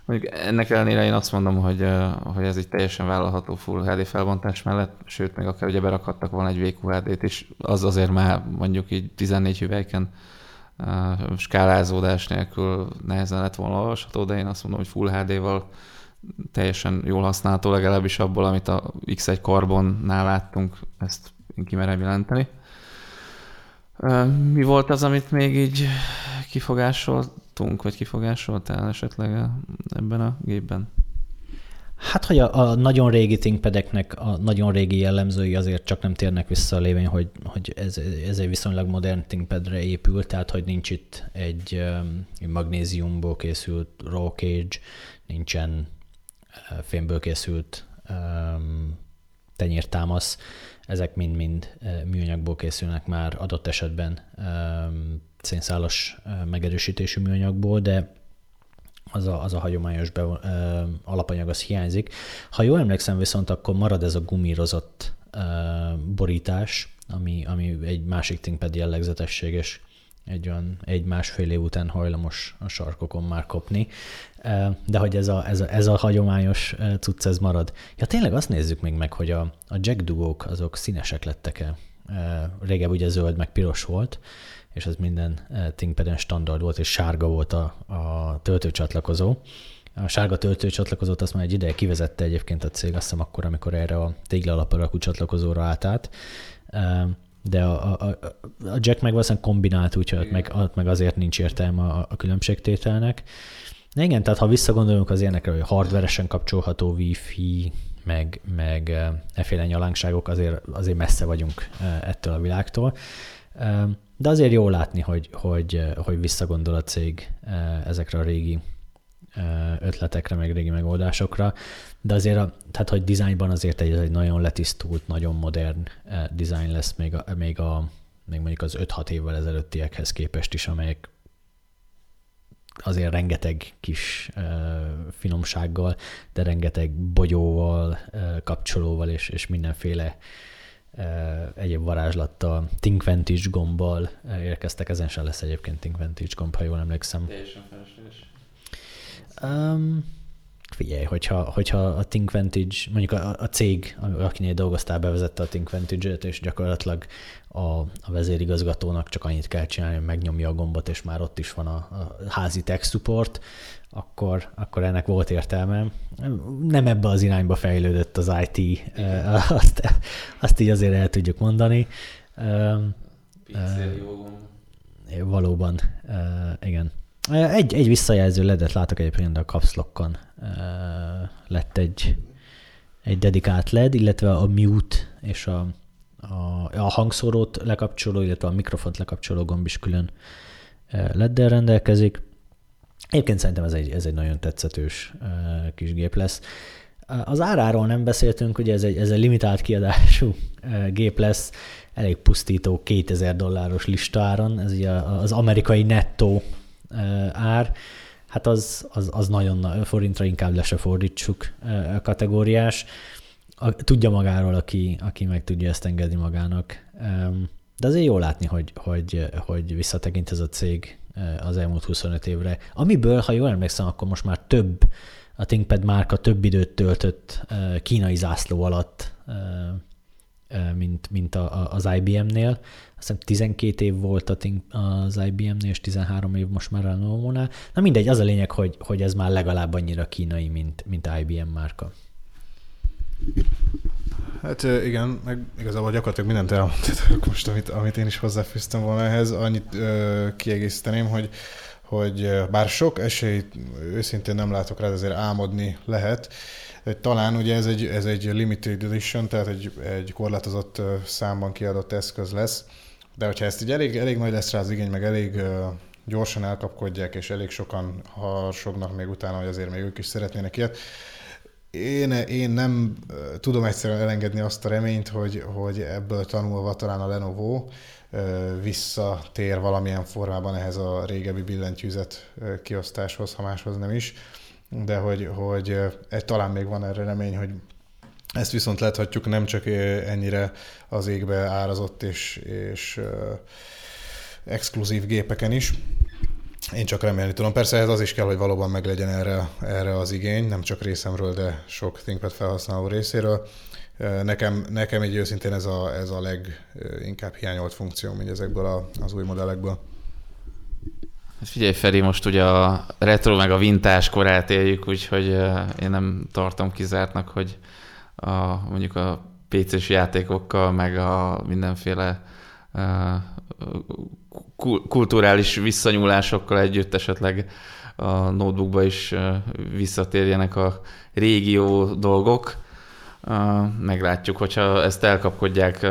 Mondjuk ennek ellenére én azt mondom, hogy, hogy ez egy teljesen vállalható Full HD felbontás mellett, sőt, még akár ugye berakhattak volna egy VQHD-t is, az azért már mondjuk így 14 hüvelyken skálázódás nélkül nehezen lett volna olvasható, de én azt mondom, hogy Full HD-val teljesen jól használható, legalábbis abból, amit a X1 Carbonnál láttunk, ezt kimerem jelenteni. Mi volt az, amit még így kifogásoltunk, vagy kifogásoltál esetleg ebben a gépben? Hát, hogy a, a nagyon régi ThinkPadeknek a nagyon régi jellemzői azért csak nem térnek vissza a lévén, hogy, hogy ez, ez egy viszonylag modern ThinkPadre épült, tehát hogy nincs itt egy, egy magnéziumból készült raw cage, nincsen fémből készült um, tenyértámasz, ezek mind-mind műanyagból készülnek már adott esetben szénszálas megerősítésű műanyagból, de az a, az a hagyományos be, ö, alapanyag az hiányzik. Ha jól emlékszem viszont, akkor marad ez a gumírozott ö, borítás, ami, ami egy másik ThinkPad jellegzetesség, és egy olyan egy-másfél év után hajlamos a sarkokon már kopni, de hogy ez a, ez a, ez a hagyományos cucc, ez marad. Ja, tényleg azt nézzük még meg, hogy a, a jack dugók azok színesek lettek-e. Régebb ugye zöld meg piros volt, és ez minden ThinkPad-en standard volt, és sárga volt a, a töltőcsatlakozó. A sárga töltőcsatlakozót azt már egy ideje kivezette egyébként a cég, azt hiszem akkor, amikor erre a tégla alapalakú csatlakozóra állt át de a, a, a Jack meg valószínűleg kombinált, úgyhogy ott meg, ott meg azért nincs értelme a, a különbségtételnek. De igen, tehát ha visszagondolunk az ilyenekre, hogy hardveresen kapcsolható Wi-Fi, meg, meg efféle nyalánkságok, azért, azért messze vagyunk ettől a világtól. De azért jó látni, hogy, hogy, hogy visszagondol a cég ezekre a régi ötletekre, meg régi megoldásokra, de azért, a, tehát hogy dizájnban azért egy, egy nagyon letisztult, nagyon modern dizájn lesz még, a, még, a, még mondjuk az 5-6 évvel ezelőttiekhez képest is, amelyek azért rengeteg kis uh, finomsággal, de rengeteg bogyóval, uh, kapcsolóval és, és mindenféle uh, egyéb varázslattal, Think Vantage gombbal érkeztek. Ezen sem lesz egyébként Think Vantage gomb, ha jól emlékszem. Teljesen felesleges. Um, figyelj, hogyha, hogyha a Think Vantage, mondjuk a, a cég, akinél dolgoztál, bevezette a Think Vantage-et, és gyakorlatilag a, a vezérigazgatónak csak annyit kell csinálni, hogy megnyomja a gombot, és már ott is van a, a házi tech support, akkor, akkor ennek volt értelme. Nem ebbe az irányba fejlődött az IT, azt, azt így azért el tudjuk mondani. Uh, uh, valóban, igen. Egy, egy visszajelző ledet látok egyébként a kapszlokkon. Lett egy, egy dedikált led, illetve a mute és a, a, a hangszórót lekapcsoló, illetve a mikrofont lekapcsoló gomb is külön leddel rendelkezik. Egyébként szerintem ez egy, ez egy nagyon tetszetős kis gép lesz. Az áráról nem beszéltünk, ugye ez egy, ez egy limitált kiadású gép lesz, elég pusztító 2000 dolláros listáron, ez ugye az amerikai nettó ár, hát az, az, az nagyon forintra inkább le se fordítsuk kategóriás. A, tudja magáról, aki, aki meg tudja ezt engedni magának. De azért jó látni, hogy, hogy, hogy visszatekint ez a cég az elmúlt 25 évre. Amiből, ha jól emlékszem, akkor most már több, a ThinkPad márka több időt töltött kínai zászló alatt, mint, mint a, az IBM-nél azt hiszem 12 év volt a az IBM-nél, és 13 év most már a Lenovo-nál. Na mindegy, az a lényeg, hogy, hogy ez már legalább annyira kínai, mint, mint IBM márka. Hát igen, meg igazából gyakorlatilag mindent elmondtatok most, amit, amit én is hozzáfűztem volna ehhez. Annyit ö, kiegészíteném, hogy, hogy bár sok esélyt őszintén nem látok rá, azért álmodni lehet, talán ugye ez egy, ez egy limited edition, tehát egy, egy korlátozott számban kiadott eszköz lesz, de hogyha ezt így elég, elég nagy lesz rá az igény, meg elég uh, gyorsan elkapkodják, és elég sokan harsognak még utána, hogy azért még ők is szeretnének ilyet, én, én nem tudom egyszerűen elengedni azt a reményt, hogy, hogy ebből tanulva talán a Lenovo visszatér valamilyen formában ehhez a régebbi billentyűzet kiosztáshoz, ha máshoz nem is, de hogy, hogy talán még van erre remény, hogy ezt viszont láthatjuk nem csak ennyire az égbe árazott és, és exkluzív gépeken is. Én csak remélni tudom. Persze ez az is kell, hogy valóban meglegyen erre, erre az igény, nem csak részemről, de sok ThinkPad felhasználó részéről. Nekem, nekem egy őszintén ez a, ez a leginkább hiányolt funkció, mint ezekből a, az új modellekből. Hát figyelj Feri, most ugye a retro meg a vintás korát éljük, úgyhogy én nem tartom kizártnak, hogy a, mondjuk a PC-s játékokkal, meg a mindenféle kulturális visszanyúlásokkal együtt esetleg a notebookba is visszatérjenek a régió dolgok. Meglátjuk, hogyha ezt elkapkodják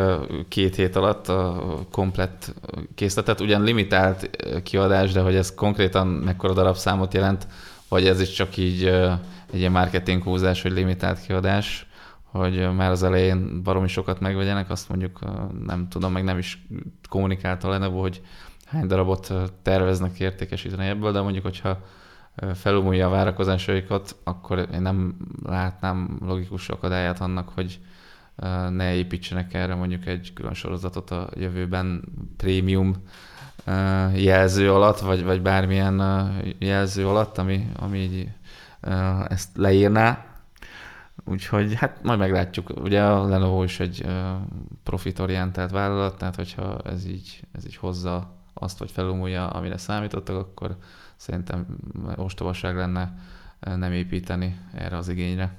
két hét alatt a komplett készletet. Ugyan limitált kiadás, de hogy ez konkrétan mekkora darabszámot jelent, vagy ez is csak így egy ilyen marketing húzás, hogy limitált kiadás, hogy már az elején baromi sokat megvegyenek, azt mondjuk nem tudom, meg nem is kommunikálta a Lenovo, hogy hány darabot terveznek értékesíteni ebből, de mondjuk, hogyha felumulja a várakozásaikat, akkor én nem látnám logikus akadályát annak, hogy ne építsenek erre mondjuk egy külön sorozatot a jövőben prémium jelző alatt, vagy, vagy bármilyen jelző alatt, ami, ami így ezt leírná. Úgyhogy hát majd meglátjuk. Ugye a Lenovo is egy profitorientált vállalat, tehát hogyha ez így, ez így hozza azt, vagy felumulja, amire számítottak, akkor szerintem ostobaság lenne nem építeni erre az igényre.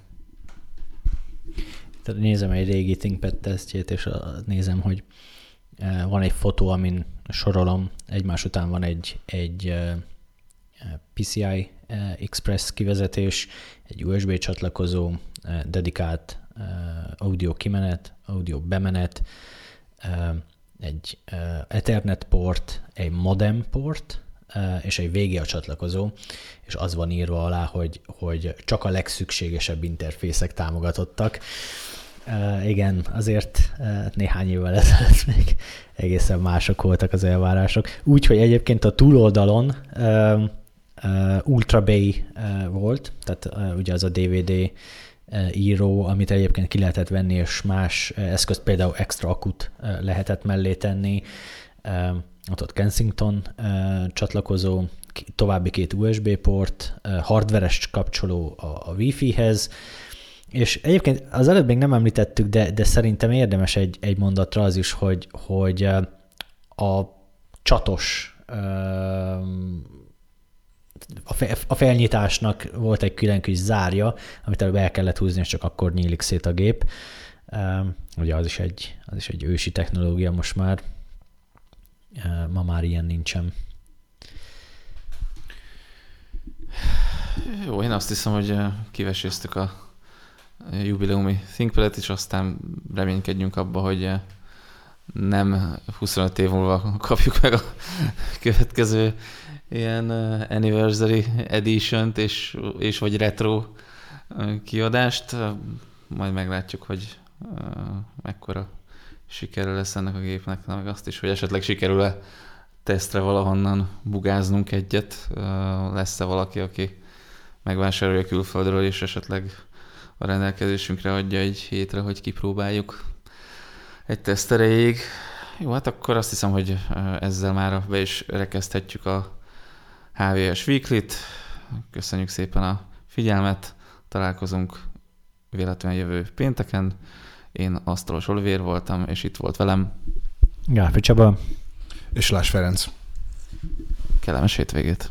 Nézem egy régi ThinkPad tesztjét, és nézem, hogy van egy fotó, amin sorolom, egymás után van egy, egy PCI Express kivezetés, egy USB csatlakozó, dedikált audio kimenet, audio bemenet, egy Ethernet port, egy modem port, és egy VGA csatlakozó, és az van írva alá, hogy, hogy csak a legszükségesebb interfészek támogatottak. Uh, igen, azért uh, néhány évvel ezelőtt még egészen mások voltak az elvárások. Úgyhogy egyébként a túloldalon uh, Ultra Bay uh, volt, tehát uh, ugye az a DVD uh, író, amit egyébként ki lehetett venni, és más uh, eszközt, például extra akut uh, lehetett mellé tenni. Uh, ott ott Kensington uh, csatlakozó, további két USB port, uh, hardveres kapcsoló a, a Wi-Fi-hez, és egyébként az előbb még nem említettük, de, de szerintem érdemes egy, egy mondatra az is, hogy, hogy a csatos a felnyitásnak volt egy külön kis zárja, amit előbb el kellett húzni, és csak akkor nyílik szét a gép. Ugye az is egy, az is egy ősi technológia most már. Ma már ilyen nincsen. Jó, én azt hiszem, hogy kiveséztük a jubileumi ThinkPad-et, és aztán reménykedjünk abba, hogy eh, nem 25 év múlva kapjuk meg a következő ilyen anniversary edition és, és vagy retro kiadást. Majd meglátjuk, hogy mekkora sikere lesz ennek a gépnek, meg azt is, hogy esetleg sikerül-e tesztre valahonnan bugáznunk egyet. Lesz-e valaki, aki megvásárolja külföldről, és esetleg a rendelkezésünkre adja egy hétre, hogy kipróbáljuk egy teszt. Jó, hát akkor azt hiszem, hogy ezzel már be is rekezthetjük a HVS Weekly-t. Köszönjük szépen a figyelmet, találkozunk véletlenül jövő pénteken. Én Asztalos Olivér voltam, és itt volt velem. Gáfi Csaba. És Lás Ferenc. Kellemes hétvégét.